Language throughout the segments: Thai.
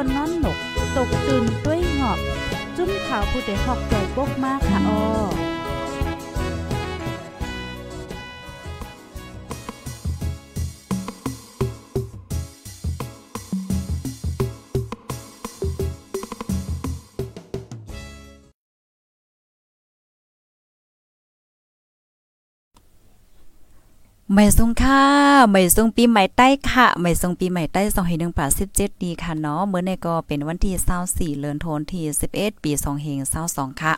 ก้นน้อนหนก ตกตื่นด้วยหงอบ จุ้มขาวผู้ใดหอกใจปกมากค่ะออ ไม่ทรงค่ะไม่ทรงปีใหม่ใต้ค่ะไม่ทรงปีใหม่ใต้2 1 8 17ดีค่ะเนาะเมื่อในก็เป็นวันที่24เดือนธันวาคม11ปี2 5 22ค่ะ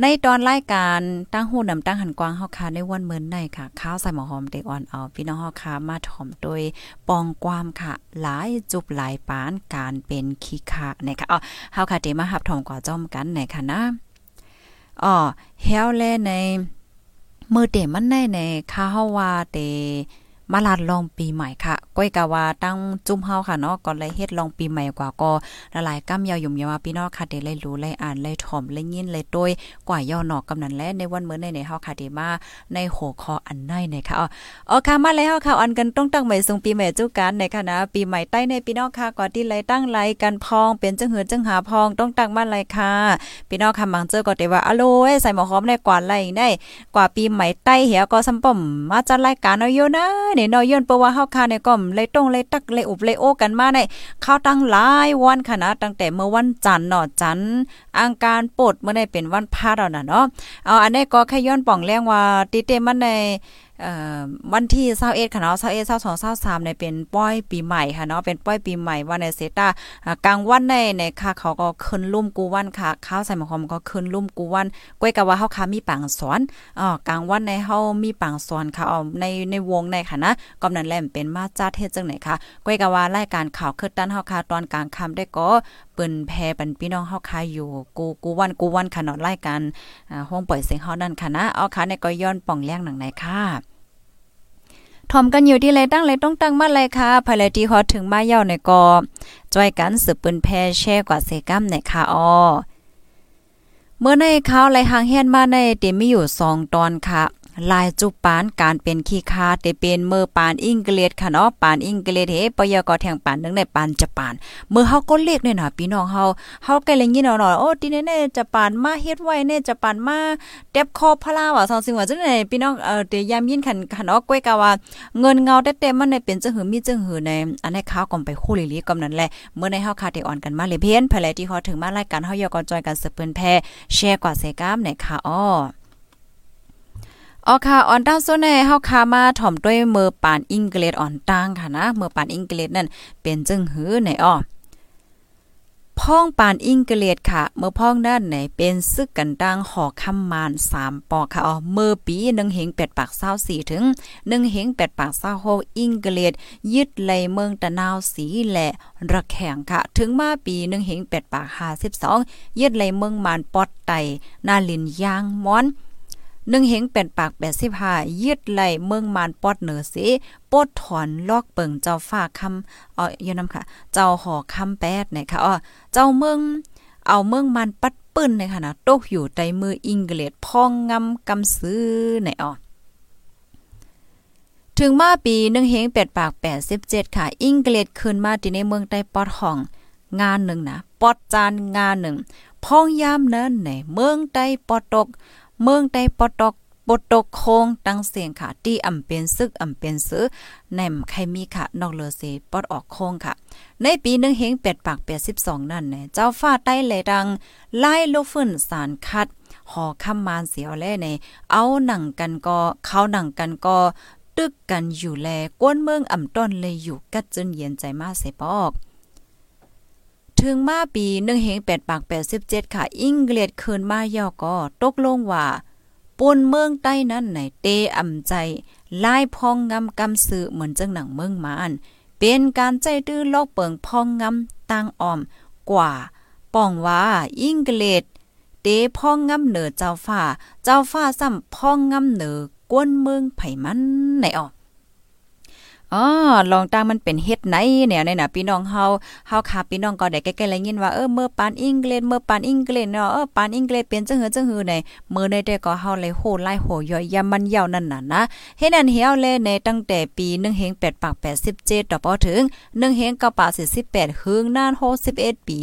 ในตอนรายการตั้งหูนำตั้งหันกว้างเฮาค่ะในวันเมื่อในค่ะ ข้าวใส่หมอหอมเด็กอ่อนเอาพี่น้องเฮาค่ะมาถ่อมโดยปองความค่ะ หลายจุบหลายปานการเป็นขี้คะนะคะอ๋อเฮาค่ะเตมาหับถ่อมกว่าจ้อมกันในค่ะนะอ๋อเฮาแลใน มื่อเตมันในในข้าเฮาว่าเต มาลาดลองปีใหม่ค่ะ ก้อยกะว่าตั้งจุ่มเฮาค่ะเนาะก่อนเลยเฮ็ดลองปีใหม่กว่าก็ละลายก้ำยาวยุ่มยาวพี่น้องค่ะได้เลยรู้เลยอ่านเลยถ่อมเลยยินเลยโดยกว่าย่อหนอกกำนันและในวันเมื้อในในเฮาค่ะได้มาในหัวข้ออันในในค่ะอ๋อค่ะมาแล้วค่ะอันกันต้องตั้งใหม่ทรงปีใหม่จุกันในค่ะนะปีใหม่ใต้ในพี่น้องค่ะก่อนที่เลยตั้งไลกันพองเป็นจังหือจังหาพองต้องตั้งมาเลยค่ะพี่น้องค่ะบางเจอก็ได้ว่าอโลยใส่หมอหอมได้กว่าไลได้กว่าปีใหม่ใต้เหียก็สำป่อมมาจัดรายการเอาอยู่นะเนี่ยเนาะย้อนเพราะว่าเฮาคาในก็มเลยต้องเลยตักเลยอุบเลยโอกันมาในข้าวตั้งหลายวันค่ะนะตั้งแต่เมื่อวันจันทร์เนาะจันทร์อังการปดเมื่อได้เป็นวันพาดเอาน่ะเนาะเอาอันนี้ก็แค่ย้อนป่องแรงว่าติเตมันใน วันที่21ค่ะเนาะ21 22 23เนี่ยเป็นป้อยปีใหม่ค่ะเนาะเป็นป้อยปีใหม่วันในเซตากลางวันในในค่ะเขาก็ขึ้นลุ่มกูวันค่ะข้าวใส่หมอหอมก็ขึ้นลุ่มกูวันก้อยกับว่าเฮาค่ะมีปังสอนอ๋อกลางวันในเฮามีปังสอนค่ะเอในในวงในค่ะนะกำนันแลมเป็นมาจัดเฮ็ดจังไหนค่ะก้อยกับว่ารายการข่าวคือตันเฮาค่ะตอนกลางค่ำได้ก็เปิ้นแพปันพี่น้องเฮาค่ะอยู่กูกูวันกูวันค่ะเนาะรายการห้องปล่อยเสียงเฮานั่นค่ะนะเอาค่ะในก็ย้อนป่องแรงหนังไหนค่ะ ทอมกันอยู่ที่ไรตั้งไรต้องตั้งมาเลยค่ะภายในที่ฮอถึงมาเย่าในกอจอยกันสืบปืนแพแช่กว่าเซกัมในค่ะอ้อเมื่อในเขาไรหางเฮียนมาในเตมีอยู่สองตอนค่ะ ลายจุปานการเป็นขี้คาเตเป็นเมื่อปานอิงเกลียดค่ะเนาะปานอิงเกลียดเฮปยกอแทงปานนึงในปานจะปาน เมื่อเฮาก็เรียกเนี่ยนะพี่น้องเฮาเฮาไกลเลยยินเอาหน่อยโอ้ทีนี้เนี่ยจะปานมาเฮ็ดไว้เนี่ยจะปานมาเต็บคอพลาว่าสองสิ่งว่าจังได๋พี่น้องเอ่อเตยามยินคันคันเนาะก้อยกะว่าเงินเงาแต่ๆมันได้เป็นจังหือมีจังหือในอันในข่าวก่อนไปคู่ลิลีกำนั้นแหละเมื่อในเฮาคาเตอ่อนกันมาเลยเพี้ยนภายแลที่เฮาถึงมารายการเฮายกอจอยกันสืบเปิ้นแพแชร์กว่าเซกามในค่ะอ้อ อ๋อค่ะออนตั้งโซนเฮาคามาถ่อมด้วยมือปานอังกฤษอ่อนตั้งค่ะนะมือปานอังกฤษนั่นเป็นจึงหือในอ้อพ้องปานอิงเกลียดค่ะเมื่อพ้องด้านไหนเป็นซึกกันดังหอคำมาน3ปอกค่ะอ๋อเมื่อปี1เฮง8ปาก24ถึง1เฮง8ปาก26อิงเกลียดยึดไลเมืองตะนาวสีและระแข็งค่ะ ถึงมาปี1เฮง8ปาก52ยึดไลเมืองมานปอดไตนาลินยางม้อน หนึ่งเหงเป็นปากแปดสิบห้ายึดไหลเมืองมานปอดเหนือสีปดถอนลอกเปิงเจ้าฟ้าคำอ๋ออยู่นำค่ะ เจ้าหอคำแปดนะคะอ๋อเจ้าเมืองเอาเมืองมันปัดปื้นในขณะตกอยู่ใต้มืออิงเกลดพองงำกำซื้อในอ๋อถึงมาปีหนึ่งเฮงแปดปากแปดสิบเจ็ดค่ะ อิงเกลดขึ้นมาที่ในเมืองใต้ปอดห้องงานหนึ่งนะปอดจานงานหนึ่งพ้องยามเนินในเมืองใต้ปอดตก เมืองใดปตอกปตกโคงตั้งเสียงค่ะ ที่อำเป็นซึกอำเป็นซื้อแหนมใครมีค่ะ นอกเลอเซปอดออกโคงค่ะ ในปีหนึ่งเฮงเป็ดปากแปดสิบสองนั่นเนี่ยเจ้าฟ้าใต้เลยดัง ไล่ลูกฟื้นสารคัดหอคำมานเสียวแล่ในเอาหนังกันก็เขาหนังกันก็ตึกกันอยู่แลก้นเมืองอ่ำต้นเลยอยู่กัดจนเย็นใจมาเสปอก ถึงมาปีหนึ่งเฮงแปดปากแปดสิบเจ็ดค่ะอิงเกลียดคืนมาย่อก็ตกลงว่าปนเมืองใต้นั้นไหนเตอ่ำใจลายพองงำกำสือเหมือนจังหนังเมืองมาน เป็นการใจตื้อลอกเปิงพองงำตั้งออมกว่าป้องว่าอิงเกลดเตพองงำเหนือเจ้าฟ้า เจ้าฟ้าซ้ำพองงำเหนือกวนเมืองไผมันไหนออก อ๋อลองตั้งมันเป็นเฮ็ดไหนแนวในน่ะพี่น้องเฮาเฮาค่ะพี่น้องก็ได้ใกล้ๆแล้วยินว่าเออเมื่อปานอังกฤษเมื่อปานอังกฤษเนาะเออปานอังกฤษเป็นจังหือจังหือในเมื่อในแต่ก็เฮาเลยโหไล่โหย่อยยามมันยาวนั่นน่ะนะเฮ็ดอันเหี่ยวเลยในตั้งแต่ปี1เฮง8ปาก87ต่อพอถึง1เฮง9ปาก48หึงนาน61ปี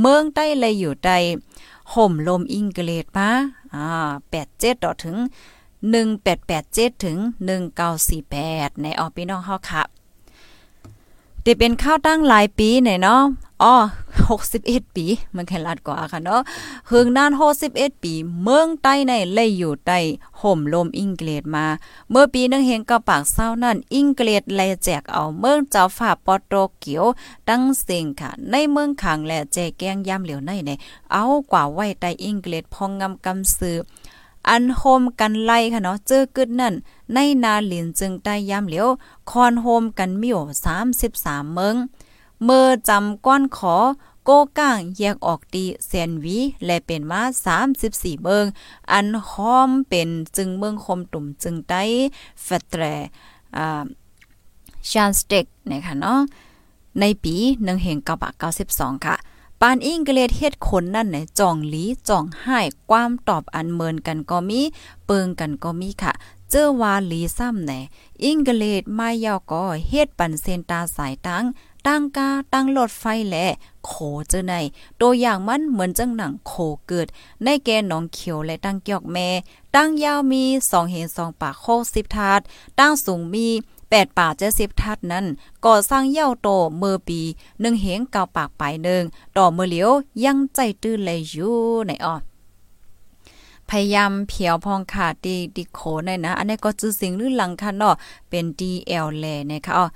เมืองใต้เลยอยู่ใต้ห่มลมอังกฤษมาอ่า87ต่อถึง 1887 ถึง 1948 ในออพี่น้องเฮาค่ะที่เป็นข้าวตั้งหลายปีเนี่ยเนาะอ๋อ61 ปี มันแค่ลัดกว่าค่ะเนาะหึงนาน61 ปี เมืองใต้ในเลยอยู่ใต้ห่มลมอังกฤษมา เมื่อปีนึงเฮงกับปากเศร้านั่นอังกฤษแลแจกเอาเมืองเจ้าฝาปอโตเกียวตั้งเสียงค่ะ ในเมืองขังและแจกแกงยามเหลียวในในเอากว่าไว้ใต้อังกฤษพองงำกำซือ อันโฮมกันไล่ค่ะเนาะเจอกึดนั่น ในนาหลินจึงได้ยามเหลียวคอนโฮมกันมิว33เมืองเมื่อจำก้อนขอโกก้างแยกออกตีเซนวีและเป็นมา34 เมือง อันหอมเป็นจึงเมืองคมตุ่มจึงได้เฟตรอชานสเต็กนะคะเนาะในปี1 9 9 2ค่ะ ปานอิงเกเลดเฮ็ดคนนั่นไหนจ่องหลีจ่องให้ความตอบอันเมินกันก็มี เปิงกันก็มีค่ะ เจอวาหลีซ้ำไหนอิงเกเลดไมายาวก็เฮ็ดปันเซนตาสายตังตั้งกาตั้งรถไฟแหละโขเจอใน ตัวอย่างมันเหมือนจังหนังโขเกิด ในแกนหนองเขียวและตั้งเกียกแม่ ตั้งยาวมีสองเห็นสองปากโคสิบทาดตั้งสูงมี แปดป่าเจ็ดสิบทัดนั้นก่อสร้างเย่าโตเมื่อปีหนึ่งเหงเก่าปากปลายหนึ่งต่อเมื่อเหลียวยังใจตื้นเลยอยู่ในออพยายามเพียวพองขาดดีดิโคในนะ อันนี้ก็จื้อสิ่งหรือหลังค่ะเนาะเป็น DL แลนะคะอ๋อ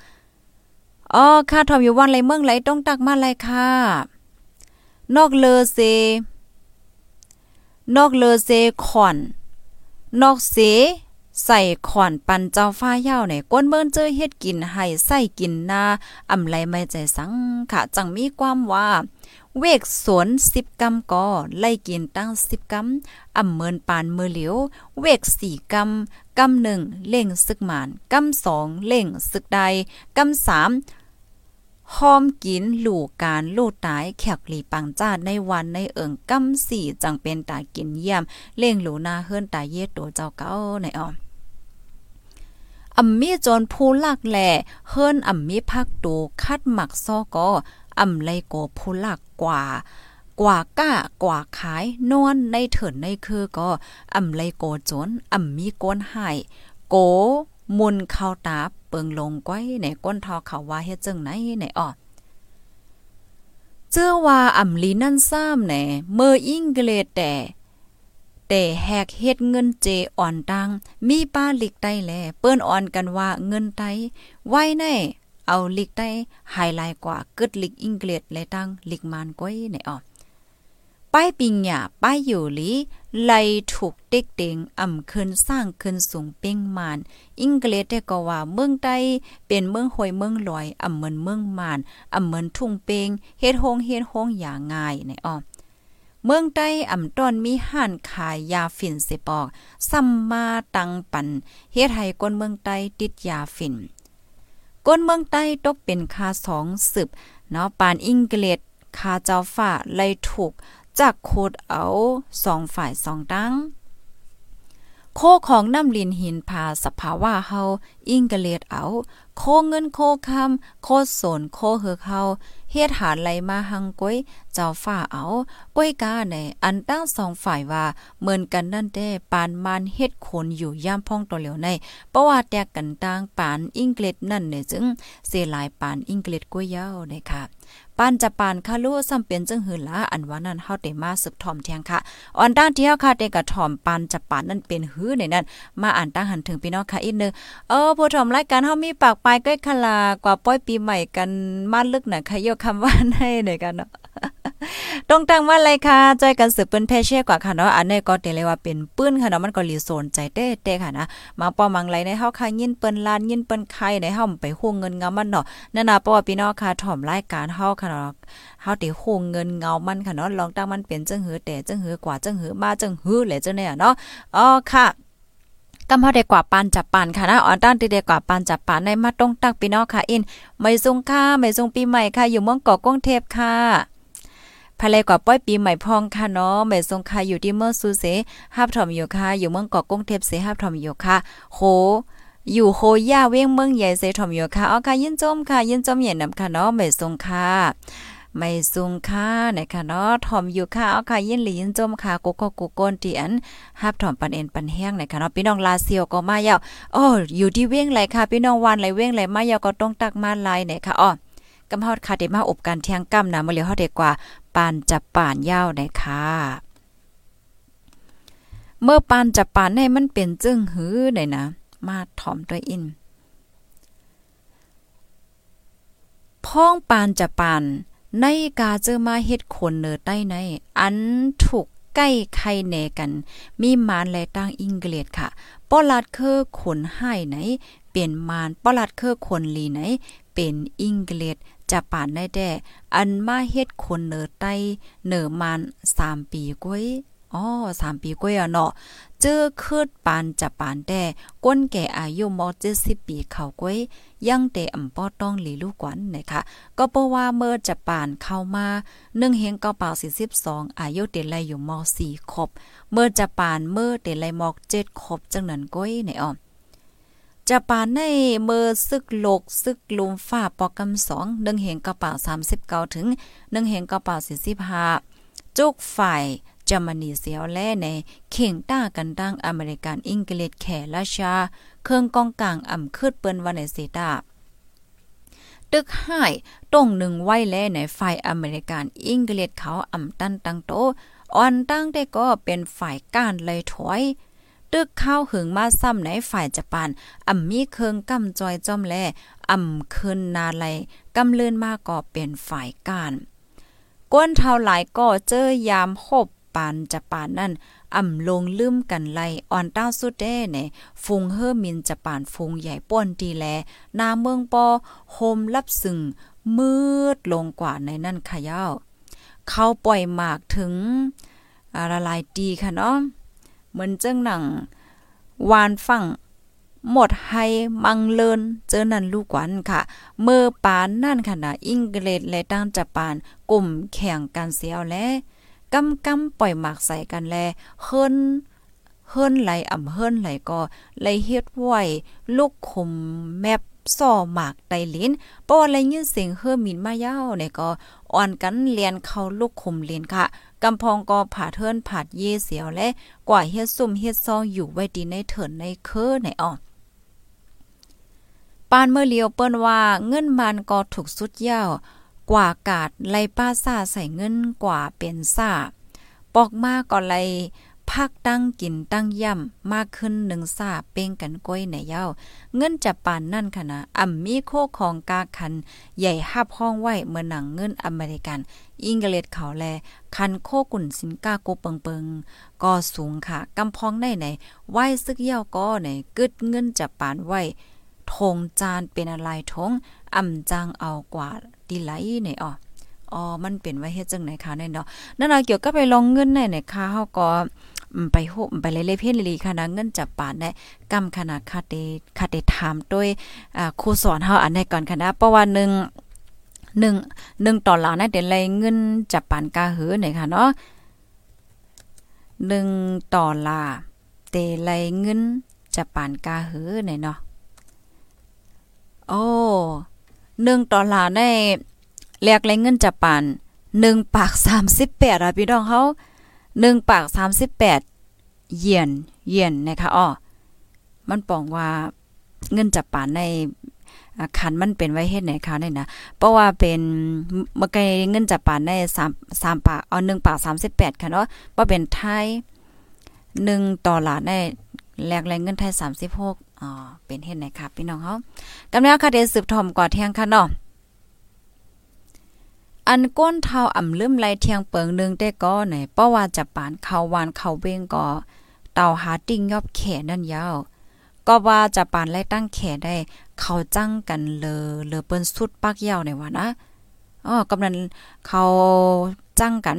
อ๋อค่ะทอมอยู่วันไรเมืองไรต้องตักมาไรค่ะ นอกเลเซ นอกเลเซขอน นอกเส ใส่ขอนปันเจ้าฟ้าเย้าในก้นเบิ้นเจอเฮ็ดกินให้ใส่กินนาอำไรไม่ใจสังค่ะจังมีความว่า เวกสวนสิบกำก่อไล่กินตั้งสิบกำอ่ำเมินปานมือเหลียว เวกสี่กำกำหนึ่งเล่งซึกหมานกำสองเล่งซึกใดกำสามหอมกินหลู่การลู่ตายแขกหลีปังจ้าในวันในเอิงกำสี่จังเป็นตากินเยี่ยม เล่งหลูนาเฮิรนตาเย็ดตัวเจ้าเก้าในออม อ่ำมีจนผู้ลักแหล่เฮิรนอ่ำมีพักตูคัดหมักซอก็อ่ำไลโกผู้ลักกว่ากว่าก้ากว่าขายนวลในเถินในคือก็อ่ำไลโกจนอ่ำมีก้นหายโกมุนเข้าตาเปิงลงก้อยในก้นทอเขาว่าเฮ็ดจังไหนในออเจอว่าอ่ำลีนั่นซ้ำแหน่เมื่ออิงเกลแต่ แต่แหกเฮ็ดเงินเจอ่อนตังมีป้าลิกใต้แลเปิ้นอ่อนกันว่าเงินไตไว้ในเอาลิกใต้ไฮไลท์กว่ากึดลิกอังกฤษและตั้งลิกมานก้อยในออป้ายปิงหยาป้ายอยู่ลีไลถูกเด็กเต็งอ่ำขึ้นสร้างขึ้นสูงเป้งมานอังกฤษได้ก็ว่าเมืองใต้เป็นเมืองหอยเมืองลอยอ่ำเหมือนเมืองมานอ่ำเหมือนทุ่งเป้งเฮ็ดโฮงเฮ็ดโฮงอย่างง่ายในอ้อ เมืองใต้อ่ำต้นมีห้านขายยาฝิ่นสิปอกซัมมาตังปันเฮ็ดให้คนเมืองใต้ติดยาฝิ่นก้นเมืองใต้ตกเป็นคาสองสืบเนาะปานอังกฤษคาเจ้าฝ่าไล่ถูกจากโคดเอาสองฝ่ายสองตั้งโคของน้ำลินหินพาสภาวะเฮาอิงกะเลดเอา โคเงินโคคำโคสนโคเฮือเฮา เฮ็ดหาไหลมาหังก้อยเจ้าฝ้าเอาก้อยกาในอันตั้งสองฝ่ายว่าเหมือนกันนั่นแด้ปานมานเฮ็ดคนอยู่ย่ามพ่องตัวเหลียวในเพราะว่าแตกกันต่างปานอังกฤษนั่นเนี่ยจึงเสียหลายปานอังกฤษก้อยยาวนะคะ ปานจะปานคาลูซ้ำเป็นจึงหือละอันว่านั้นเฮาได้มาสืบถ่อมแทงค่ะอ่อนด้านที่เฮาค่ะได้กระถ่อมปานจะปานนั่นเป็นหือในนั้นมาอ่านตั้งหันถึงพี่น้องค่ะอีกนึงเออผู้ถ่อมรายการเฮามีปากปลายก้อยคลากว่าป้อยปีใหม่กันมาลึกน่ะค่ะยกคำว่าให้หนกันเนาะ ตรงตังว่าอะไรค่ะใจกันสืบเปิ้นแพ่เช่กว่าค่ะเนาะอันนี้ก็เตเลยว่าเป็นปื้นค่ะเนาะมันก็รีโซนใจเต้เต้ค่ะนะมาปอมังไหลในเฮาค่ะยินเปิ้นลานยินเปิ้นไข่ในเฮาไปฮู้เงินเงามันเนาะนั่นน่ะเพราะว่าพี่น้องค่ะถ่อมรายการเฮาค่ะเนาะเฮาได้ฮู้เงินเงามันค่ะเนาะลองตั้งมันเป็นจังหือแต่จังหือกว่าจังหือมาจังหือแหละจังเนี่ยเนาะอ๋อค่ะกำเฮาได้กว่าปานจับปานค่ะนะอ่อนตั้งที่ได้กว่าปานจับปานในมาตรงตักพี่น้องค่ะอินไม่ทรงค่าไม่ทรงปีใหม่ค่ะอยู่เมืองเกาะกงเทพค่ะ ภายในกว่าป้อยปีใหม่พองค่ะเนาะไม่ทรงค่ะอยู่ที่เมืองซูเซฮับถอมอยู่ค่ะอยู่เมืองเกาะกงเทพเสฮับถอมอยู่ค่ะโหอยู่โฮย่าเว้งเมืองใหญ่เสถอมอยู่ค่ะอ๋อค่ะยินจมค่ะ ยินจมเหย็นนำค่ะเนาะไม่ทรงค่ะไม่ซุงค่ะนะคะเนาะถอมอยู่ค่ะเอาค่ะยินหลียินจมค่ะกุกก็กุกก้นที่อันฮับถอมปันเอ็นปันแห้งนะคะเนาะพี่น้องลาเซียวก็มายาวอ้ออยู่ที่เว้งไหลค่ะ พี่น้องวันไหลเว้งไหลมายาวก็ต้องตักมาลายเนี่ยค่ะอ้อ กำฮอดค่ะเดมาอบกันเที่ยงกำนะมื้อเหลียวเฮาเด็กกว่าปานจับปานยาวได้ค่ะเมื่อปานจับปานให้มันเป็นจึงหือได้นะ มาถ่อมตัวอินพ้องปานจะปานในกาเจอมาเฮ็ดคนเนอใต้ใน อันถูกใกล้ไข่แนกัน มีมานและตั้งอิงเกลียดค่ะป้อลัดเคอขนให้ไหน เปลี่ยนมานป้อลัดเคอคนลีไหน เป็นอิงเกลียด จะป่านได้แด่อันมาเฮ็ดคนเหนือใต้เนอมาน3ปีก้วยอ๋อสามปีกว่าเนาะเจอคืดปานจะปานแต่ก้นแก่อายุมอเจ็ดสิบปีเขาก้วยยังแต่อำป้อต้องหลีลูกกวนนะคะก็เพราะว่าเมื่อจะปานเข้ามาหนึ่งเฮงเก้าเป่าสี่สิบสองอายุเต็นไรอยู่มสี่ครบเมื่อจะปานเมื่อเต็นไรมอกเจ็ดครบจังนั้นก้อยในอ้อม จะปานในเมื่อซึกโลกซึกลุมฟ้าปอกกำสองหนึ่งเฮงกระเป๋าสามสิบเก้าถึงหนึ่งเฮงกระเป๋าสี่สิบห้าจุกฝ่ายจามนีเสียวแลในเข่งต้ากันดังอเมริกันอังกฤษแขราชา เครื่องกองกลางอ่ำคืดเปิ้นวันในเซตาตึกหายต้งหนึ่งไว้แลในฝ่ายอเมริกันอังกฤษเขาอ่ำตั้นตังโตอ่อนตั้งได้ก็เป็นฝ่ายก้านเลยถอย ตึกข้าวหึงมาซ้ำในฝ่ายญี่ปุ่นอ่ำมีเครื่องกำจอยจอมแลอ่ำคืนนาไลกำเลื่อนมาก็เป็นฝ่ายกานก้นเท่าหลายก็เจอยามหบปานจะปานนั่นอ่ำลงลืมกันไลอ่อนต้าสุดแด้เน่ฟุงเฮอมินจะปานฟุงใหญ่ป้นดีแลนาเมืองปอโฮมรับสึงมืดลงกว่าในนั่นขย่าเขาปล่อยหมากถึงละลายดีค่ะเนาะ เหมือนเจ้งหนังวานฝั่งหมดให้มังเลินเจอนันลูกกวันค่ะ เมื่อปานนั่นค่ะนะอิงเกรดและตั้งจะปานกลุ่มแข่งกันเสียวและกำกำปล่อยหมากใส่กันแลเฮิรนเฮิรนไหลอ่ำเฮิรนไหลก็ไหลเฮ็ดไหวลูกคมแมบ ซ่อหมากไตลิ้นเพราะว่าอะไรยินเสียงเฮือมินมายาวเนี่ยก็อ่อนกันเรียนเข้าลูกคมเรียนค่ะกำพองก็ผ่าเทินผาดเยเสียวและกว่าเฮ็ดซุ่มเฮ็ดซองอยู่ไว้ดีในเถินในเคอในอ่อปานเมื่อเลียวเปิ้นว่าเงินมันก็ถูกสุดยาวกว่ากาดไล่ป้าซ่าใส่เงินกว่าเป็นซ่าปอกมาก็ไล่ พักตั้งกินตั้งย่ำมากขึ้นหนึ่งซาเป้งกันก้อยในเย้า เงินจะปานนั่นค่ะนะอ่ำมีโคของกาคัน ใหญ่หับห้องไว้เมื่อหนังเงินอเมริกัน อิงเกลดเขาแล คันโคกุ่นสินกาโกเปิงเปิงก็สูงค่ะกำพองได้ไหนไหวซึกเย้าก็ไหนกึดเงินจะปานไหวทงจานเป็นอะไรทงอ่ำจางเอากว่าดีไหลในอ๋ออ๋อมันเป็นไว้เฮ็ดจังไหนคะในเนาะนั่นน่ะเกี่ยวกับไปลองเงินในในค่ะเฮาก็ ไปโหไปเล่ๆเพ่นลีค่ะนะเงินจับปานได้กำขนาดคาเตคาเตถามด้วยครูสอนเฮาอันใดก่อนค่ะนะเพราะว่า1 1 1ต่อหลานะเดี๋ยวไรเงินจับปานกาหือหนี่ค่ะเนาะ1ต่อลาเตไรเงินจับปานกาหือนี่เนาะโอ้หนึ่งดอลาได้แลกแรเงินจากปานหนึ่งปากสามสิบแปดอะพี่น้องเขา หนึ่งปากสามสิบแปดเยียนเยียนนะคะอ้อมันปองว่าเงินจับปานในคันมันเป็นไว้เฮ็ดไหนคะเนี่ยนะ เพราะว่าเป็นเมื่อกี้เงินจับปานได้3 3ปากเอา1ปาก38ค่ะเนาะว่าเป็นไทย1ดอลลาร์ได้แลกแรงเงินไทย36อ๋อเป็นเฮ็ดไหนครับพี่น้องเฮากำลังค่ะเดสืบถอมก่อเที่ยงค่ะเนาะ อันก้นเท้าอ่ำลืมไหลเทียงเปิงนึงได้ก็ไหนเพราะว่าจะปานเขาวานเขาเว้งก็เต่าหาติ้งยอบแขนั่นยาวก็ว่าจะปานไล่ตั้งแขได้ เขาจังกันเลอเลอเปิ้นสุดปักยาวในว่านะอ๋อกำนันเขาจังกัน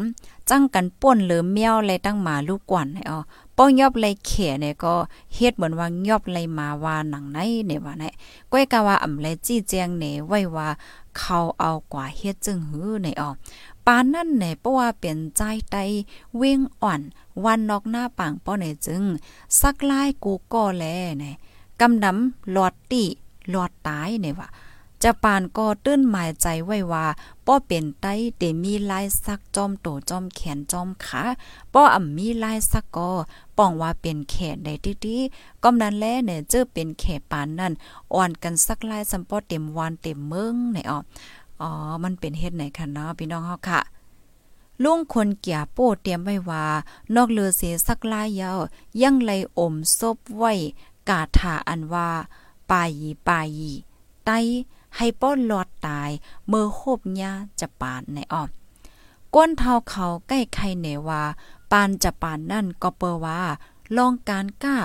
จังกันป่นหรือเมียวเลยตั้งหมาลูกกวนให้อ๋อ ป้องยอบเลยเขเนี่ยก็เฮ็ดเหมือนว่ายอบเลยมาว่าหนังไหนเนี่ยว่าไหนก้อยกะว่าอำเลยจี้แจงเนี่ยไว้ว่าเขาเอากว่าเฮ็ดจึงหือในออกปานนั่นแหน่เพราะว่าเป็นใจไตเว้งอ่อน วันนอกหน้าปังป้อไหนจึง สักลายกูก็แลเนี่ยกำดำหลอดติหลอดตายเนี่ยว่า จะปานก็ตื้นหมายใจไว้ว่าป้อเป็นไต้เตมีลายสักจอมโตจอมแขนจอมขาป้ออ่ำมีลายสักก็ป้องว่าเป็นแขนได้ติๆก็นั้นแลเนี่ยเจอเป็นแขปานนั่นอ่อนกันสักลายสัมป้อเต็มวันเต็มเมืองไหนอ๋ออ๋อมันเป็นเฮ็ดไหนคะเนาะพี่น้องเฮาค่ะลุงคนเกียโป้เตรียมไว้ว่า นอกเลือเสียสักลายยาวยังเลยอมซบไว้กาถาอันว่า ปายีปายีไต ให้ป้อนหลอดตาย เมื่อโคบญาจะปานในออมก้นเท้าเขาใกล้ใครเนว่าปานจะปานนั่นก็เปอว่าลองการกล้า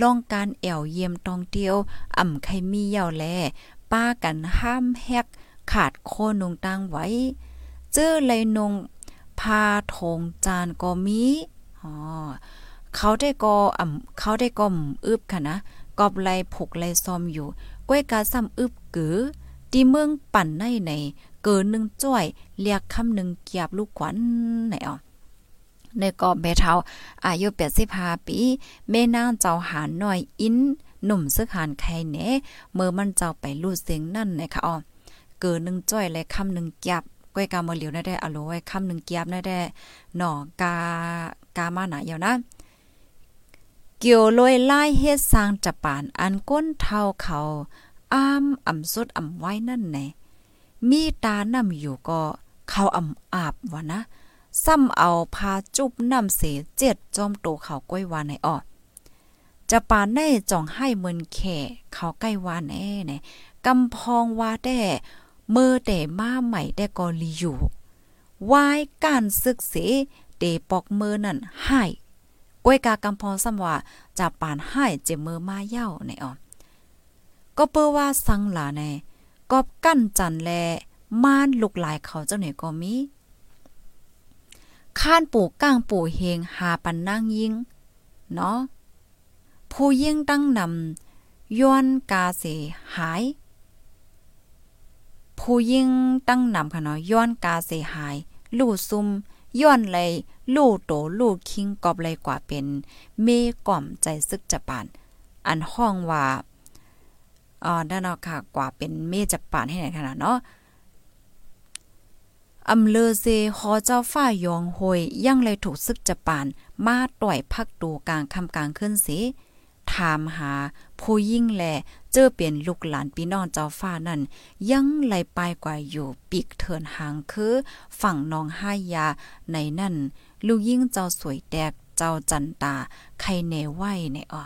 ลองการแอวเยี่ยมตองเตียว อ่ำใครมีเย่าแลป้ากันห้ามแฮก ขาดโคนงตังไว้ เจอเลยนงพาทงจานก็มีอ๋อเขาได้ก็อ่ำเขาได้ก็อึบค่ะนะกอบไลผูกไลซอมอยู่ ก้วยกาซ้ำอึบกือ ที่เมืองปั่นในในเกินหนึ่งจ้อยเรียกคำหนึ่งเกียบลูกขวัญไหนอ่อในกอบแม่เฒ่าอายุ85ปีแม่นางเจ้าหาหน่อยอินหนุ่มซึกหานไข่แหนเมื่อมันเจ้าไปรูดเสียงนั่นนะคะอ๋อเกินหนึ่งจ้อยและคำหนึ่งเกียบก้อยกามาเหลียวได้ได้อโลไว้คำหนึ่งเกียบได้ได้หน่อกากามาหนาเยานะเกี่ยวลอยไล่เฮ็ดสร้างจะปานอันก้นเท่าเขา อ้ามอ่ำสุดอ่ำไว้นั่นแน่มีตานำอยู่ก็เขาอ่ำอาบวะนะซ้ำเอาพาจุบนำเสเจ็ดจอมโตเขาก้อยวานในออดจะปานได้จ่องให้เมินแข่เขาใกล้วานแน่แน่กำพองว่าแด่เมื่อแต่มาใหม่ได้กอลีอยู่วายการศึกเสเตปอกเมื่อนั่นให้ก้วยกากำพองซ้ำว่าจะปานให้เจมือมาเย้าในออด ก็เปิ้ว่าสังหลาแน่กอบกั้นจันแลม่านลูกหลายเขาเจ้าไหนก็มีข้านปู่ก้างปู่เฮงหาปันนางยิงเนาะผู้ยิ่งตั้งนำย้อนกาเสหาย ผู้ยิ่งตั้งนำค่ะเนาะย้อนกาเสหาย ลู่ซุมย้อนเลยลู่โตลู่คิงกอบเลยกว่าเป็น เมก่อมใจซึกจะปาน อันห้องว่า อ๋อด้านนอกค่ะ กว่าเป็นเมจับปานให้ไหนขนาดเนาะอำเลอเซฮอเจ้าฝ้ายองหวยยังเลยถูกซึกจะปานมาต่อยพักตูกลางคำกลางขึ้นสิถามหาผู้ยิ่งแลเจอเปลี่ยนลูกหลานพี่น้องเจ้าฟ้านั่น ยังไหลไปกว่าอยู่ปีกเถินหางคือ ฝั่งน้องห้ายาในนั่น ลูกยิ่งเจ้าสวยแตกเจ้าจันตา ใครเนไหวในออ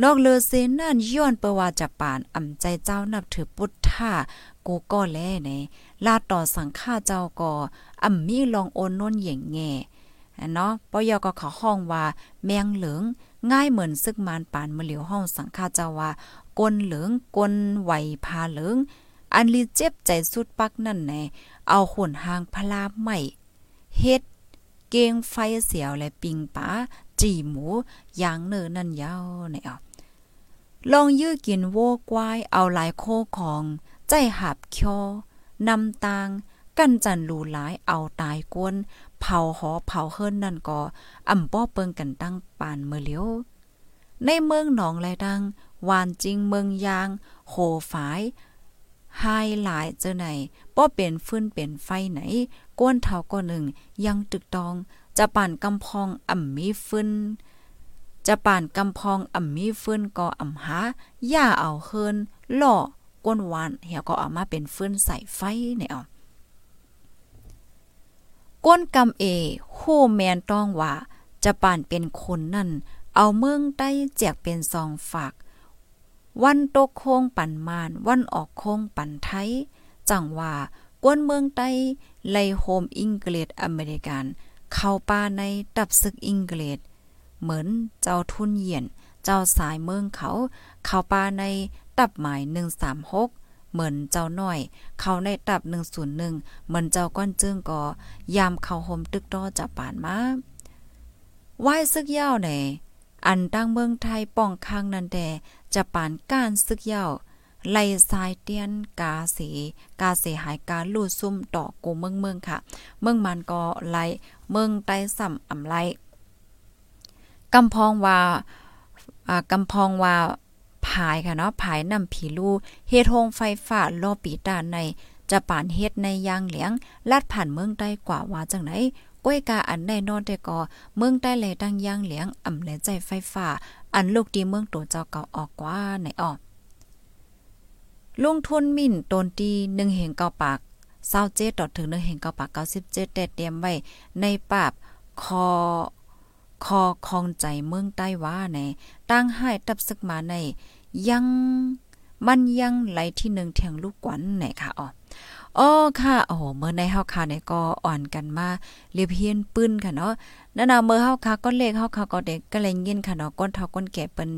นอกเลอเซนนั่นย้อนเปว่าจะปานอ่ำใจเจ้านับถือพุทธากูก็แลในลาต่อสังฆาเจ้าก็อ่ำมีลองโอนน้นเหย่งแง่เนาะปอยก็ขาห้องว่าแมงเหลืองง่ายเหมือนซึกมานปานมาเหลียวห้องสังฆาเจ้าว่ากลเหลืองกลไหวพาเหลืองอันลีเจ็บใจสุดปักนั่นแนเอาขนหางพลาใหม่เฮ็ดเกงไฟเสียวและปิงป๋า จีหมูยางเนอนั่นยาวในเอาลองยื้อกินโวกวายเอาหลายโคของ ใจหับคอนำตาง กันจันรูหลายเอาตายกวนเผาหอเผาเฮิรนนั่นก็อ่ำป้อเปิงกันตั้งปานเมื่อเลียวในเมืองหนองไรดังวานจริงเมืองยาง โหฝายหายหลายเจอไหนป้อเป็นฟื้นเป็นไฟไหน ก้นเท่าก็หนึ่งยังตึกตอง จะป่านกำพองอ่ำมีฟืนจะป่านกำพองอ่ำมีฟืนก็อ่ำหาย่าเอาเฮินหล่อก้นวานเหี่ยวก็เอามาเป็นฟืนใส่ไฟเนี่ยเอาก้นกำเอโูแมนต้องว่าจะป่านเป็นคนนั่น เอาเมืองใต้แจกเป็นซองฝาก วันตกโค้งปั่นมาน วันออกโค้งปั่นไทย จังว่าก้นเมืองใต้ไลโฮมอิงเกฤษอเมริกัน เข้าป่าในตับศึกอิงกฤษ เหมือนเจ้าทุนเหยียน เจ้าสายเมืองเขา เข้าป่าในตับหมาย 136เหมือนเจ้าน้อย เขาในตับ101เหมือนเจ้าก้อนจึงก็ยามเข้าห่มตึกดอจะปานมาไหว้ซึกยาวในอันตั้งเมืองไทยป้องข้างนันแต่จะปานก้านซึกยาว ไล่สายเตียนกาเสกาเสหายการลู่ซุ่มต่อกูเมืองเมืองค่ะ เมืองมันก็ไล่เมืองใต้ซ้ำอำไลกำพองว่าอ่ากำพองว่าผายค่ะเนาะผายนำผีลู่เฮ็ดโฮงไฟฟ้าลอปีตาในจะป่านเฮ็ดในยางเหลียงลาดผ่านเมืองใต้กว่าว่าจังไหนก้วยกาอันได้นอนแต่ก็เมืองใต้แลตั้งยางเหลียงอ่ำแลใจไฟฟ้า อันลูกดีเมืองโตเจ้าเก่าออกกว่าไหนออก ลงทุนมิ่นตนตี1เหงเก้าปาก27ต่อถึง1เหงเก้าปาก97แต่เตรียมไว้ ในปาบคอคอคองใจเมืองใต้ว่าในตั้งให้ตับซึกมาใน ยังมันยังไหลที่หนึ่งเทียงลูกกวนไหนค่ะอ๋ออ๋อค่ะโอ้เมื่อในเฮาค่ะเนี่ยก็อ่อนกันมาเรียบเฮียนปื้นค่ะเนาะ นั่นน่ะเมื่อเฮาค่ะก็เลขเฮาค่ะก็เด็กก็เลยยินค่ะเนาะก้นเท่าก้นแก่เปิ้น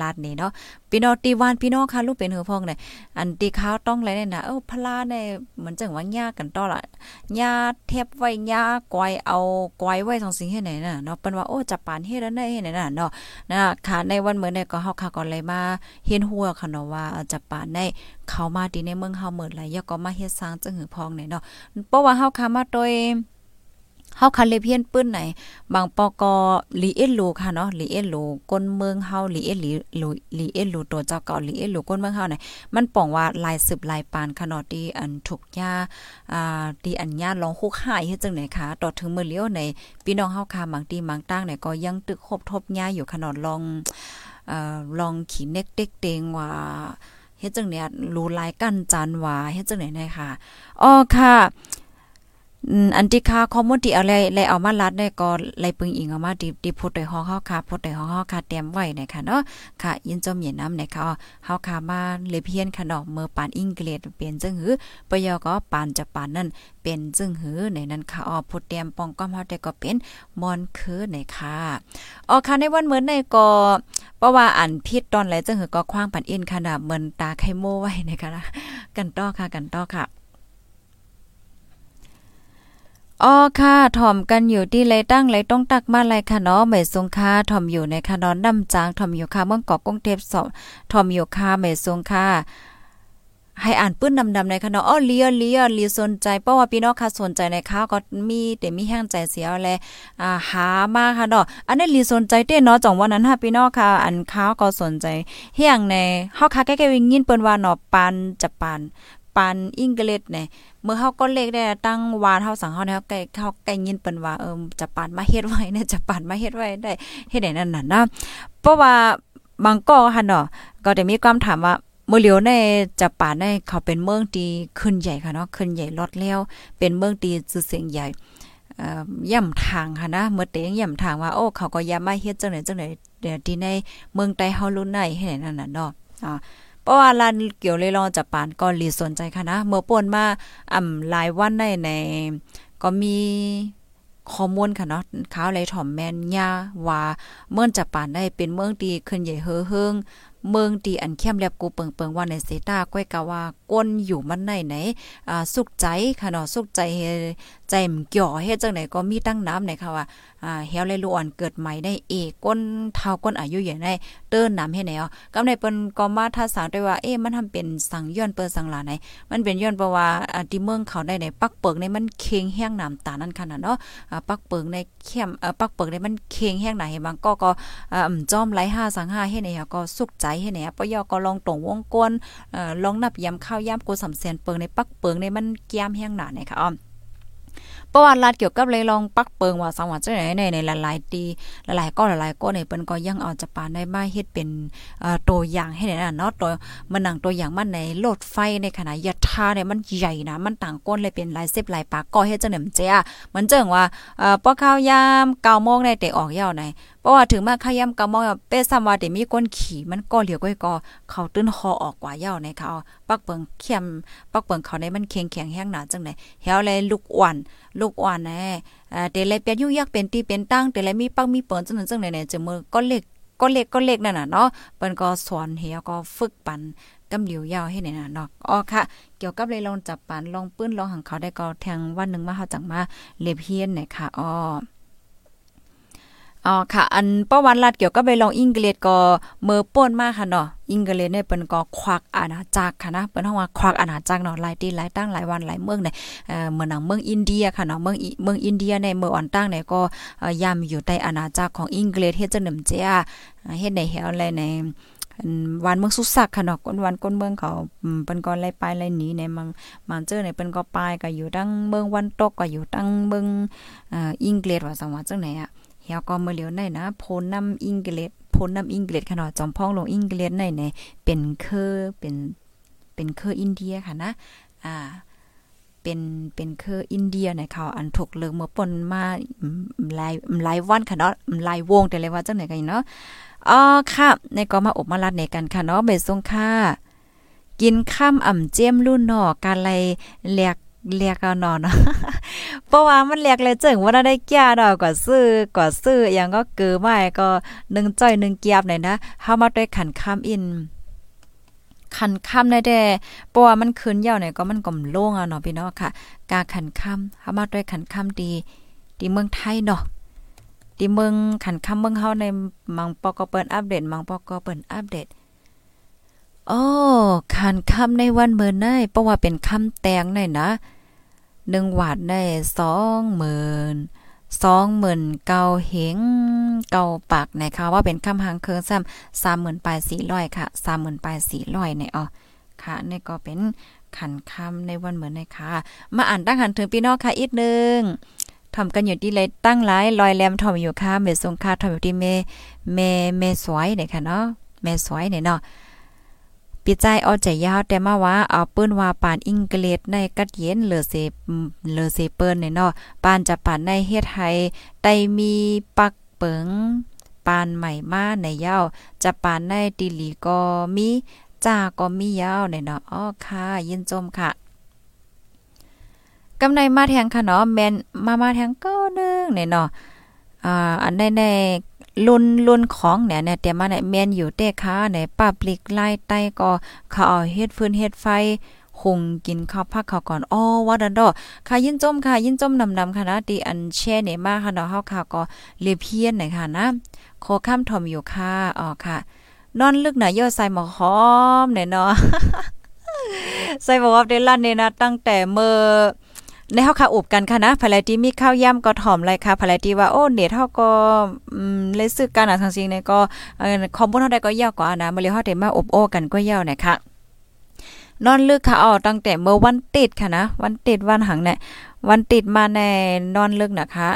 ลาดนี่เนาะพี่น้องตีวานพี่น้องค่ะลูกเป็นหือพองเนี่ยอันตีข้าวต้องไรเนี่ยนะเออพลาเนี่ยเหมือนจังว่าหญ้ากันต่อละหญ้าเทบไว้หญ้ากวยเอากวยไว้ทองสิ่งเฮ็ดไหนน่ะเนาะเปิ้นว่าโอ้จับปานเฮ็ดแล้วได้เฮ็ดไหนน่ะเนาะนะค่ะในวันเมื่อเนี่ยก็เฮาค่ะก็เลยมาเห็นหัวค่ะเนาะว่าจับปานในเข้ามาที่ในเมืองเฮาเหมื่อไร่ยก็มาเฮ็ดสร้างจังหือพองเนี่ยเนาะเพราะว่าเฮาค่ะมาโดย เฮาคันเลเพียนปื้นไหน บางปอกอลีเอลูค่ะเนาะลีเอลูก้นเมืองเฮาลีเอลีลูลีเอลูตัวเจ้าเก่าลีเอลูก้นเมืองเฮาเนี่ยมันป่องว่าลายสืบลายปานค่ะเนาะที่อันถูกยาอ่าที่อันญาลองคุกหายเฮ็ดจังไหนคะต่อถึงมื้อเลี้ยวในพี่น้องเฮาค่ะบางที่บางตั้งเนี่ยก็ยังตึกคบทบยาอยู่ค่ะเนาะลองเอ่อลองขี่เน็กเต็กเตงว่าเฮ็ดจังเนี่ยรู้ลายกันจันว่าเฮ็ดจังไหนนะคะอ๋อค่ะ อันที่ค่าข้อมูลที่อะไรไลเอามาลัดได้ก็ไลปึงอิงเอามาดิดิพูดได้ฮ้องเฮาค่ะพูดได้ฮ้องเฮาค่ะเตรียมไว้นะคะเนาะค่ะ ยินจมเย็นน้ำนะคะเฮาค่ะมาเลยเพียนค่ะเนาะเมื่อปานอังกฤษเป็นจังหือปยอก็ปานจะปานนั่นเป็นจึงหือในนั้นค่ะอ๋อพูดเตรียมป้องก้อมเฮาได้ก็เป็นมอนคือในค่ะอ๋อค่ะในวันเหมือนในก็เพราะว่าอันพิษตอนไหลจังหือก็คว้างปันอินค่ะนะเหมือนตาไข่โมไว้นะคะกันต่อค่ะกันต่อค่ะ อ๋อค่ะถ่อมกันอยู่ที่ไรตั้งไรต้องตักมาไรค่ะเนาะไม่ทรงค่าถ่อมอยู่ในค่ะนอนน้ำจางถ่อมอยู่ค่ะเมืองเกาะกรุงเทพสอบถ่อมอยู่ค่ะไม่ทรงค่ะให้อ่านปื้นดำๆในค่ะเนาะอ๋อเลียเลียเลียสนใจเพราะว่าพี่น้องค่ะสนใจในข้าวก็มีแต่มีแห้งใจเสียแลอ่าหามาค่ะเนาะอันนี้ลีสนใจเต้เนาะจ่องวันนั้นฮะพี่น้องค่ะอันข้าวก็สนใจเฮียงในเฮาค่ะแก้ๆวิงยินเปิ้นว่าเนาะปานจะปาน ปานอังกฤษเนี่ยเมื่อเฮาก็เลขได้ตั้งวานเฮาสังเฮาเนี่ยไก่เฮาไก่ยินเปิ้นว่าเออจะปานมาเฮ็ดไว้เนี่ยจะปานมาเฮ็ดไว้ได้เฮ็ดได้นั่นน่ะนะเพราะว่าบางก็ค่ะเนาะก็ได้มีความถามว่าเมื่อเลียวในจะป่าในเขาเป็นเมืองตีขึ้นใหญ่ค่ะเนาะขึ้นใหญ่ลอดแล้วเป็นเมืองตีชื่อเสียงใหญ่ย่ำทางค่ะนะเมื่อเตงย่ำทางว่าโอ้เขาก็ย่ามาเฮ็ดจังไหนจังไหนเดี๋ยวที่ในเมืองใต้เฮารุ่นไหนให้นั่นน่ะเนาะอ่า เพราะว่าลานเกี่ยวเลยลองจับปานก็รีสนใจค่ะนะเมื่อป่นมาอ่าหลายวันในในก็มีข้อมูลค่ะเนาะข่าวไรถ่อมแม่นยาว่าเมืองจับปานได้เป็นเมืองตีขึ้นใหญ่เฮอเฮิง เมืองตีอันเข้มแลบกูเปิงเปิงว่าในเซตาก้อยกะว่าก้นอยู่มันในไหนอ่าสุขใจค่ะเนาะสุขใจใจมเกี่ยวเฮ็ดจังไหนก็มีตั้งน้ำไหนค่ะว่าอ่าเฮวเลยลอ่อนเกิดใหม่ได้เอก้นเท่าก้นอายุใหญ่ได้เติ้นน้ำให้แนวกำในเปิ้นก็มาท่าสาวได้ว่าเอ๊ะมันทำเป็นสังย้อนเปิ้นสังหลาไหนมันเป็นย้อนเพราะว่าอ่าที่เมืองเขาได้ในปักเปิงในมันเค็งแห้งน้ำตานั่นขนาดเนาะอ่าปักเปิงในเข้มเอ่อปักเปิงในมันเค็งแห้งไหนบางก็ก็อ่าจอมไหล5สัง5ให้ไหนก็สุขใจให้ไหนปยอก็ลองตรงวงกลเอ่อลองนับยำข้าวยำกูสำเสนเปิงในปักเปิงในมันแก้มแห้งหนาเนี่ยค่ะอ้อมประวัติลาดเกี่ยวกับเลยลองปักเปิงว่าสังหวัดจังไหนในในหลายๆตีหลายๆก็หลายๆก็ในเปิ้นก็ยังเอาจะปานได้มาเฮ็ดเป็นตัวอย่างให้ได้เนาะตัวมันหนังตัวอย่างมันในรถไฟในขณะยะทาเนี่ยมันใหญ่นะมันต่างก้นเลยเป็นหลาย10หลายปากก็เฮ็ดจังได๋มเจ้ามันเจิงว่าเอ่อปอข้าวยาม9โมงในแต่ออกยาวใน ราะว่าถึงมาขยำกะมองเป้ซ้ำว่าเดมีก้นขี่มันก็เหลียวก้อยก็เขาตื้นคอออกกว่าเย้าในเขาปักเปิงเข้มปักเปิงเขาในมันแข็งแข็งแห้งหนาจังไหนเฮาเลยลูกอ่อนลูกอ่อนแน่อ่เตเลยเปียยุ่ยากเป็นตีเป็นตั้งเตเลยมีปักมีเปิงจังนั้นจังไหนเนี่ยจะมือก็เล็กก็เล็กก็เล็กนั่นน่ะเนาะเปิ้นก็สอนเฮียก็ฝึกปันกำเหลียวยาวให้ไหนน่ะเนาะอ๋อค่ะ เกี่ยวกับเลยลองจับปันลองปื้นลองหังเขาได้ก็แทงวันหนึ่งมาเฮาจังมาเล็บเพียนเนี่ยค่ะอ๋อ อ๋อค่ะ อันประวัติรัดเกี่ยวกับไปลองอังกฤษก็เมื่อป่นมากค่ะเนาะอังกฤษเนี่ยเปิ้นก็ควักอาณาจักรค่ะนะเปิ้นเฮาว่าควักอาณาจักรเนาะหลายที่หลายตั้งหลายวันหลายเมืองเนี่ยเอ่อเมืองหนังเมืองอินเดียค่ะเนาะเมืองเมืองอินเดียในเมืองอ่อนตั้งเนี่ยก็ยามอยู่ใต้อาณาจักรของอังกฤษเฮ็ดจังนำเจ้าเฮ็ดในเฮาเลยในวันเมืองสุสักค่ะเนาะก้นวันก้นเมืองเขาเปิ้นก็ไล่ไปไล่หนีในมังมันเจอในเปิ้นก็ไปก็อยู่ตั้งเมืองวันตกก็อยู่ตั้งเมืองอ่าอังกฤษว่าสังว่าจังไหนอะ เฮาก็เมื่อเหลียวในนะโพนนำอังกฤษโพนนำอังกฤษค่ะเนาะจอมพ้องลงอังกฤษในในเป็นเคอเป็นเป็นเคออินเดียค่ะนะอ่าเป็นเป็นเคออินเดียในเขาอันถูกเลืองเมื่อปนมาหลายหลายวันค่ะเนาะหลายวงแต่เลยว่าจังไหนกันเนาะอ๋อค่ะในก็มาอบมาลัดในกันค่ะเนาะเบสงค่ะกินข้ามอ่ำเจียมรุ่นหนอการไลเลียก เรียกเอานอนเนาะเพราะว่ามันเรียกเลยจึงว่าได้แก่ดอกก็ซื้อก็ซื้ออย่างก็เกือไม่ก็1จ้อย1เกียบหน่อยนะเฮามาด้วยขันข้ามอินขันค่ำได้แด่เพราะว่ามันคืนยาวเนี่ยก็มันก็โล่งอะเนาะพี่น้องค่ะ กาขันค่ำเฮามาด้วยขันค่ำดีดีเมืองไทยเนาะดีเมืองขันค่ำเมืองเฮาในมังปอกเปิ้นอัปเดตมังปอกเปิ้นอัปเดตโอ้ขันค่ำในวันเมื่อไนเพราะว่าเป็นค่ำแตงในนะ หนึ่งวาดได้สองหมื่นสองหมื่นเก้าเหงเก้าปากนะคะว่าเป็นคำหางเคิงซ้ำสามหมื่นปลายสี่ร้อยค่ะสามหมื่นปลายสี่ร้อยเนี่ยอ๋อค่ะนี่ก็เป็นขันคำในวันเหมือนนะคะมาอ่านตั้งหันถึงพี่น้องค่ะอีกหนึ่งทำกันอยู่ที่เลยตั้งหลายลอยแรมทอมอยู่ค่ะเมสงค่าทอมอยู่ที่เมเมเมสวยเนี่ยค่ะเนาะเมสวยเนี่ยเนาะ ปีใจเอาใจยาวแต่มาว่าเอาปื้นว่าปานอิงเกลดในกัดเย็นเหลือเสเหลือเสเปิ้นเนาะปานจะปานในเฮ็ดให้ไตมีปักเปิงปานใหม่มาในยาวจะปานในติลีก็มีจ้าก็มียาวในเนาะอ้อค่ะ ยินจมค่ะกำในมาแทงค่ะเนาะแม่นมามาแทงก็นึงในเนาะอ่าอันในใน ลุนลุนของเนี่ยเนี่ยแต่มาเนี่ยแม่นอยู่เต้ค้าในปับลิกไล่ใต้ก็เขาเอาเฮ็ดฟืนเฮ็ดไฟหุงกินข้าวพักเขาวก่อนอ้อว่าดันดอค่ะยินจมค่ะ ยินจมนำๆค่ะนะตีอันแช่เนี่ยมาค่ะเนาะเฮาค่ะก็เลเพียนหน่อยค่ะนะโคข้ามทอมอยู่ค่ะอ๋อค่ะ นอนลึกหน่ะย่อใส่หมอหอมเนี่ยเนาะใส่บอกว่าเดลันเนี่ยนะตั้งแต่เมื่อ ในเฮาค่ะอบกันค่ะนะภายที่มีข้าวย่ำก็ถ่อมเลยค่ะภายที่ว่าโอ้เน็ตเฮาก็อืมเลยซึกกันอะทั้งสิ่งเนี่ยก็คอมบ่เฮาได้ก็ยาวกว่านะมื้อนี้เฮาได้มาอบโอ้กันก็ยาวนะคะนอนลึกค่ะอ๋อตั้งแต่เมื่อวันติดค่ะนะ วันติดวันหังเนี่ยวันติดมาในนอนลึกนะคะ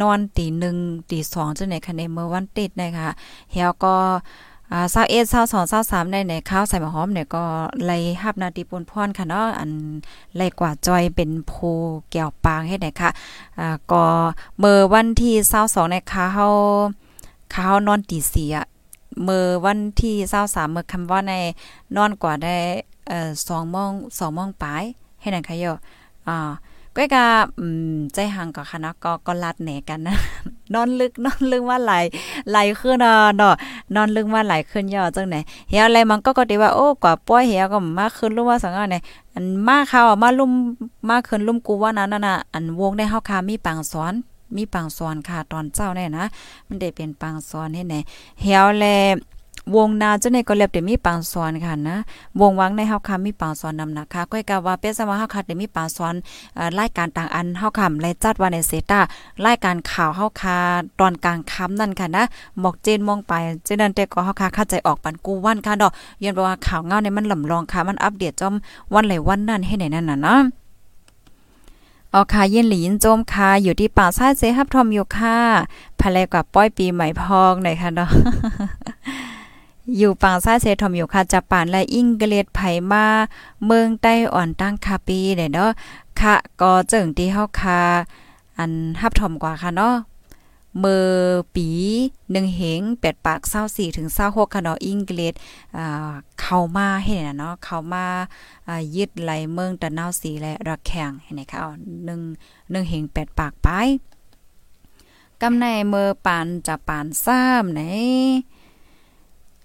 นอนตีหนึ่งตีสองจังไหนคะในเมื่อวันติดนะคะเฮาก็ อ่า21 22 23ในในข้าวใส่หมหอมเนี่ยก็ไล่ฮับนาทีปนพรค่ะเนาะอันไล่กว่าจอยเป็นโพแก้วปางให้ไหนค่ะอ่าก็เมื่อวันที่22ในค่ะเฮาวข้าวนอนตี4อะเมื่อวันที่23เมื่อคำว่าในนอนกว่าได้เอ่อ2โมง2โมงปลายให้นั่นค่ะโยอ่า ก้อยกะใจหังก็ค่ะนะก็ก็ลัดแหนกันนะนอนลึกนอนลึกว่าไหลไหลขึ้นเนาะนอนลึกว่าไหลขึ้นย่อจังไหนเฮียอะไรมันก็ก็ดีว่าโอ้กว่าป้อยเฮียก็มาขึ้นรู้ว่าสังอันไหนอันมาเข้ามาลุ่มมาขึ้นลุ่มกูว่านั้นน่ะอันวงได้เฮาคามีปังสอนมีปังสอนค่ะตอนเจ้าแน่นะมันได้เป็นปังสอนให้ไหนเฮียแล วงนาเจ้าในก็เล็บเดมีปางสอนค่ะนะ วงวังในเฮาคามีปางสอนนำนะคะก้อยกะว่าเปสว่าเฮาคาได้มีปางสอนรายการต่างอันเฮาคำเลยจัดว่าในเซตารายการข่าวเฮาคาตอนกลางค่ำนั่นค่ะนะหมอกเจนมองไปเจนั้นแต่ก็เฮาคาเข้าใจออกปันกูวันค่ะดอกยันว่าข่าวเงาในมันลำลองค่ะมันอัปเดตจอมวันไหลวันนั้นให้ไหนนั่นน่ะเนาะออค่ะยินหลีนโจมค่ะอยู่ที่ป่าซ้ายเซฮับทอมอยู่ค่ะภายในกับป้อยปีใหม่พองหน่อยค่ะเนาะ อยู่ปังซ้ายเซทอมอยู่ค่ะจะปานและอิงเกลดไผมาเมืองใต้อ่อนตั้งคาปีเด้เนาะค่ะก็เจิงที่เฮาคาอันฮับถอมกว่าค่ะเนาะเมื่อปีหนึ่งเหงแปดปากเศร้าสี่ถึงเศร้าหกค่ะเนาะอิงเกลดอ่าเข้ามาให้น่ะเนาะเข้ามายึดไหลเมืองตะนาวสีและระแข่งให้ไหนค่ะหนึ่งหนึ่งเหงแปดปากไปกำในเมื่อปานจะปานซ้ำไหน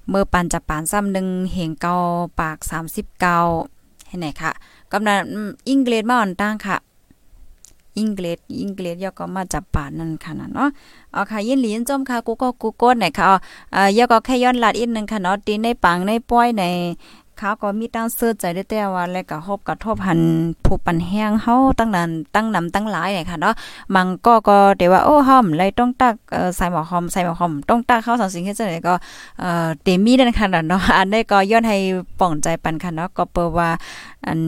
เมื่อปันจะปานซ้ำหนึ่งเหงเกาปากสามสิบเกาให้ไหนค่ะกำนันอิงเกรดมาอ่อนตั้งค่ะอิงเกรดอิงเกรดยก็มาจับป่านั่นค่ะเนาะเอาค่ะยินหลีนจมค่ะกูก็กูโก้นไหนค่ะอ่ายก็แค่ย้อนลัดอีกนึงค่ะเนาะตีในปังในป้อยใน เขาก็มีตั้งเสื้อใจได้แต่ว่าแล้วก็ฮบกระทบหันผู้ปันแห้งเฮาตั้งนั้นตั้งนำตั้งหลายเนี่ยค่ะเนาะมังก็ก็เดี๋ยวว่าโอ้หอมเลยต้องตักเอ่อใส่หมอหอมใส่หมอหอมต้องตักเข้าสังสิ่งเฮ็ดจังได๋ก็เอ่อเตมีนั่นค่ะเนาะอันนี้ก็ย้อนให้ป่องใจปันค่ะเนาะก็เปิว่า อัน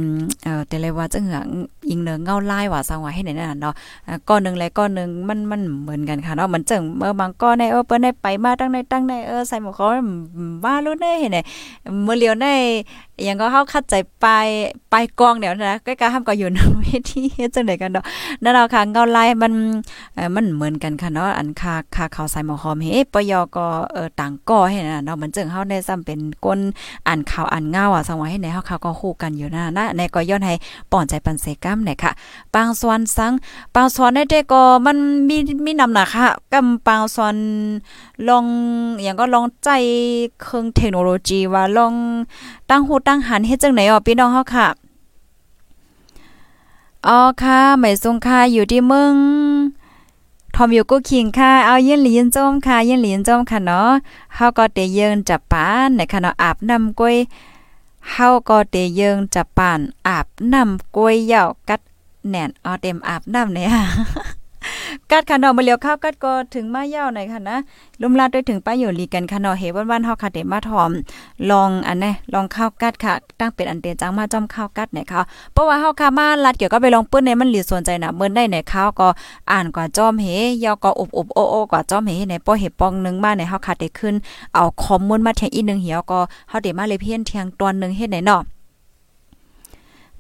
เอ่อแต่เลยว่าจังหืออิงเนือเงาไล่ว่าสังว่าให้ไหนนั่นเนาะก้อนนึงและก้อนนึงมันมันเหมือนกันค่ะเนาะมันจังเมื่อบางก้อนในเออเปิ้นได้ไปมาตั้งในตั้งในเออใส่หมอหอมว่ารู้ได้เห็นไหนเมื่อเลียวในยังก็เฮาคัดใจไปไปกองเดี๋ยวนะใกล้ๆห้ามก็อยู่ในเวทีเฮ็ดจังได๋กันเนาะนั่นเอาค่ะเงาลายมันเอ่อมันเหมือนกันค่ะเนาะอันค่าค่าข้าวใส่หมอหอมเฮ้ปยก็เอ่อต่างก่อให้นะเนาะมันจึงเฮาได้ซ้ำเป็นก้นอ่านข่าวอ่านเงาอะสังว่าให้ไหนเฮาเขาก็ฮู้กันอยู่นะนะในก็ย้อนให้ป้อนใจปันเสกัมเนี่ยค่ะปางสวนสังปางสวนได้ก็มันมีมีนำหนักค่ะกำปางสวนลองอย่างก็ลองใจเครื่องเทคโนโลยีว่าลองตั้งหูตั้งหันเฮ็ดจังไหนอ๋อพี่น้องเฮาค่ะอ๋อค่ะไม่ทรงค่ะอยู่ที่เมืองทอมอยู่กูคิงค่ะ เอาเย็นหลีนจมค่ะเย็นหลีนจมค่ะเนาะเฮาก็เตเยินจับปานในค่ะเนาะอาบน้ำกล้วยเฮาก็เตเยิงจับปานอาบน้ำกล้วยเหย่ากัดแหน่นเอาเต็มอาบน้ำเนี่ย กัดค่ะนาะมาเลียวข้าวกัดก็ถึงมาเย่าหน่อยค่ะนะลุมลาดด้วยถึงป้าอยู่ลีกันค่ะนาะเฮวันๆเฮาค่ะเดมาถอม ลองอันแนี้ลองข้าวกัดค่ะ ตั้งเป็นอันเดจังมาจ้อมข้าวกัดเนี่ยค่ะเพราะว่าเฮาค่ะมาลัดเกี่ยวก็ไปลองปื้นในมันหลีสนใจนะเมื้อได้ในข้าวก็อ่านกว่าจ้อมเฮยอก็อบอบโอโอกว่าจ้อมเฮในป้อเฮปองนึงมาในเฮาค่ะได้ขึ้น เอาคอมมูนมาแทงอีนึงเหี่ยวก็เฮาได้มาเลยเพี้ยนเทียงตอนนึงเฮ็ดไหนเนาะ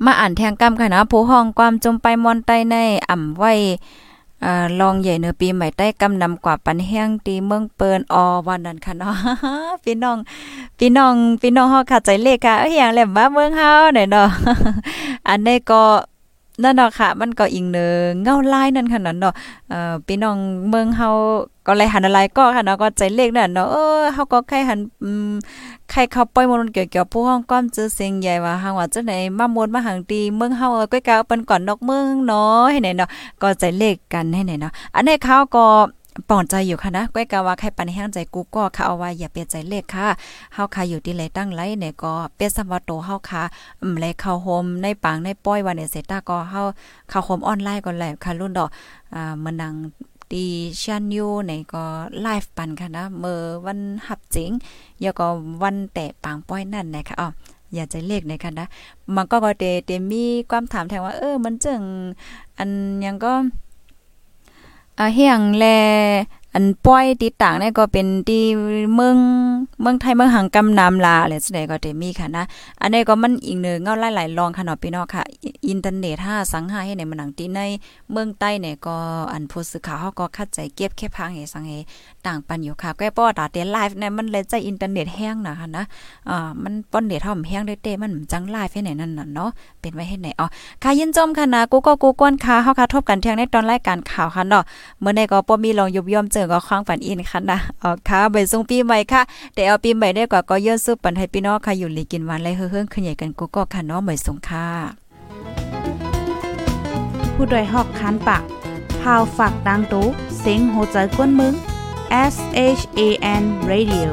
มาอ่านแทงกำค่ะนะผู้ห้องความจมไปมอนใต้ในอ่ำไว้ อ่าลองใหญ่เนื้อปีใหม่ใต้กำนำกว่าปันแห้งตีเมืองเปินออวันนั้นค่ะเนาะพี่น้องพี่น้องพี่น้องเฮาเข้าใจเลขค่ะเอ้ยอย่างแหลมว่าเมืองเฮาเนี่ยเนาะอันนี้ก็นั่นเนาะค่ะ มันก็อิงเนือเงาลายนั่นค่ะเนาะเอ่อพี่น้องเมืองเฮา ก็เลยหันอะไรก็ค่ะเนาะก็ใจเลขนั่นเนาะเออเฮาก็ใครหันอืมใครเข้าปล่อยมนต์เกี่ยวกับผู้ห้องก้อมจื้อเสียงใหญ่ว่าหางว่าจังได๋มามนมาหังตีเมืองเฮาเอ้ยก้อยกาเปิ้นก่อนนอกเมืองเนาะให้ไหนเนาะก็ใจเลขกันให้ไหนเนาะอันนี้เขาก็ปอนใจอยู่ค่ะนะก้อยกาว่าใครปันแห้งใจกูก็ค่ะเอาว่าอย่าเปลี่ยนใจเลขค่ะเฮาค่ะอยู่ที่ไหนตั้งไรเนี่ยก็เปสมวัตโตเฮาค่ะอืมเลยเข้าโฮมในปางในป้อยวันเนี่ยเสร็จตาก็เฮาเข้าโฮมออนไลน์ก่อนแหละค่ะรุ่นดอกอ่ามันนัง ตีชันยูในก็ไลฟ์ปันค่ะนะเมื่อวันหับจริงแล้วก็วันแต่ปางป้อยนั่นนะคะอ๋ออย่าใจเลขนะคะนะมันก็ก็เตเตมีความถามแทงว่าเออมันจึงอันยังก็เฮียงแล อันป้อยติดต่างเนี่ยก็เป็นที่เมืองเมืองไทยเมืองหังกำนำลาอะไรสิไดก็ได้มีค่ะนะ อันนี้ก็มันอีกหนึ่งเงาหลายๆลองค่ะเนาะพี่น้องค่ะ อินเทอร์เน็ต5สังหาให้ในมันหนังที่ในเมืองใต้เนี่ยก็อันผู้สื่อข่าวเฮาก็คัดใจเก็บแค่พังให้สังเฮต่างปันอยู่ค่ะแก้ป้อตาเตไลฟ์เนี่ยมันเลยใจอินเทอร์เน็ตแห้งนะคะนะอ่ามันป้อนเน็ตเฮาแห้งได้เต้มันจังไลฟ์ให้ไหนนั่นน่ะเนาะเป็นไว้ให้ไหนอ๋อค่ะยินจมค่ะนะกูก็กูก้นค่ะเฮาค่ะทบกันเที่ยงในตอนรายการข่าวค่ะเนาะเมื่อใดก็บ่มีลองยุบย่อมเจอก็ควางฝันอินค่ะนะอ๋อค่ะใบส่งปีใหม่ค่ะแต่เอาปีใหม่ได้กว่าก็เยอะสู้ปันให้พี่น้องค่ะอยู่ลีกินวันไรเฮืองขึ้นใหญ่กันกูก็ค่ะเนาะใบส่งค่ะผู้ดยหอกคันปากพาวฝากดังตู้เซ็งโหใจกวนมึง S H A N Radio